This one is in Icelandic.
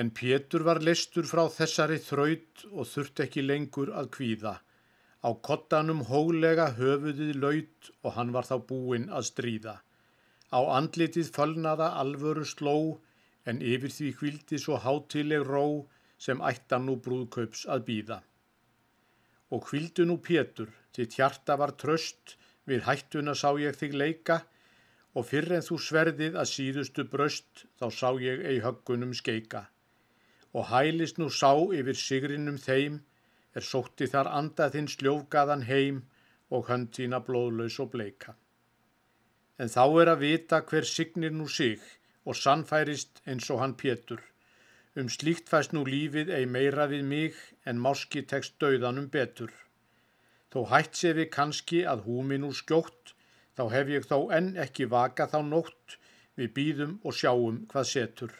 En Pétur var listur frá þessari þraut og þurft ekki lengur að kvíða. Á kottanum hólega höfuðið laut og hann var þá búinn að stríða. Á andlitið fölnaða alvöru sló en yfir því kvildi svo hátileg ró sem ættan nú brúðkaups að býða. Og kvildu nú Pétur, þitt hjarta var tröst, við hættuna sá ég þig leika og fyrr en þú sverðið að síðustu bröst þá sá ég ei höggunum skeika. Og hælist nú sá yfir sigrinum þeim, er sótti þar andað þinn sljófgaðan heim og hönd þína blóðlaus og bleika. En þá er að vita hver signir nú sig og sannfærist eins og hann Pétur. Um slíkt fæst nú lífið ei meira við mig en máski tekst döðanum betur. Þó hætt sé við kannski að húmi nú skjótt Þá hef ég þó enn ekki vaka þá nótt, við býðum og sjáum hvað setur.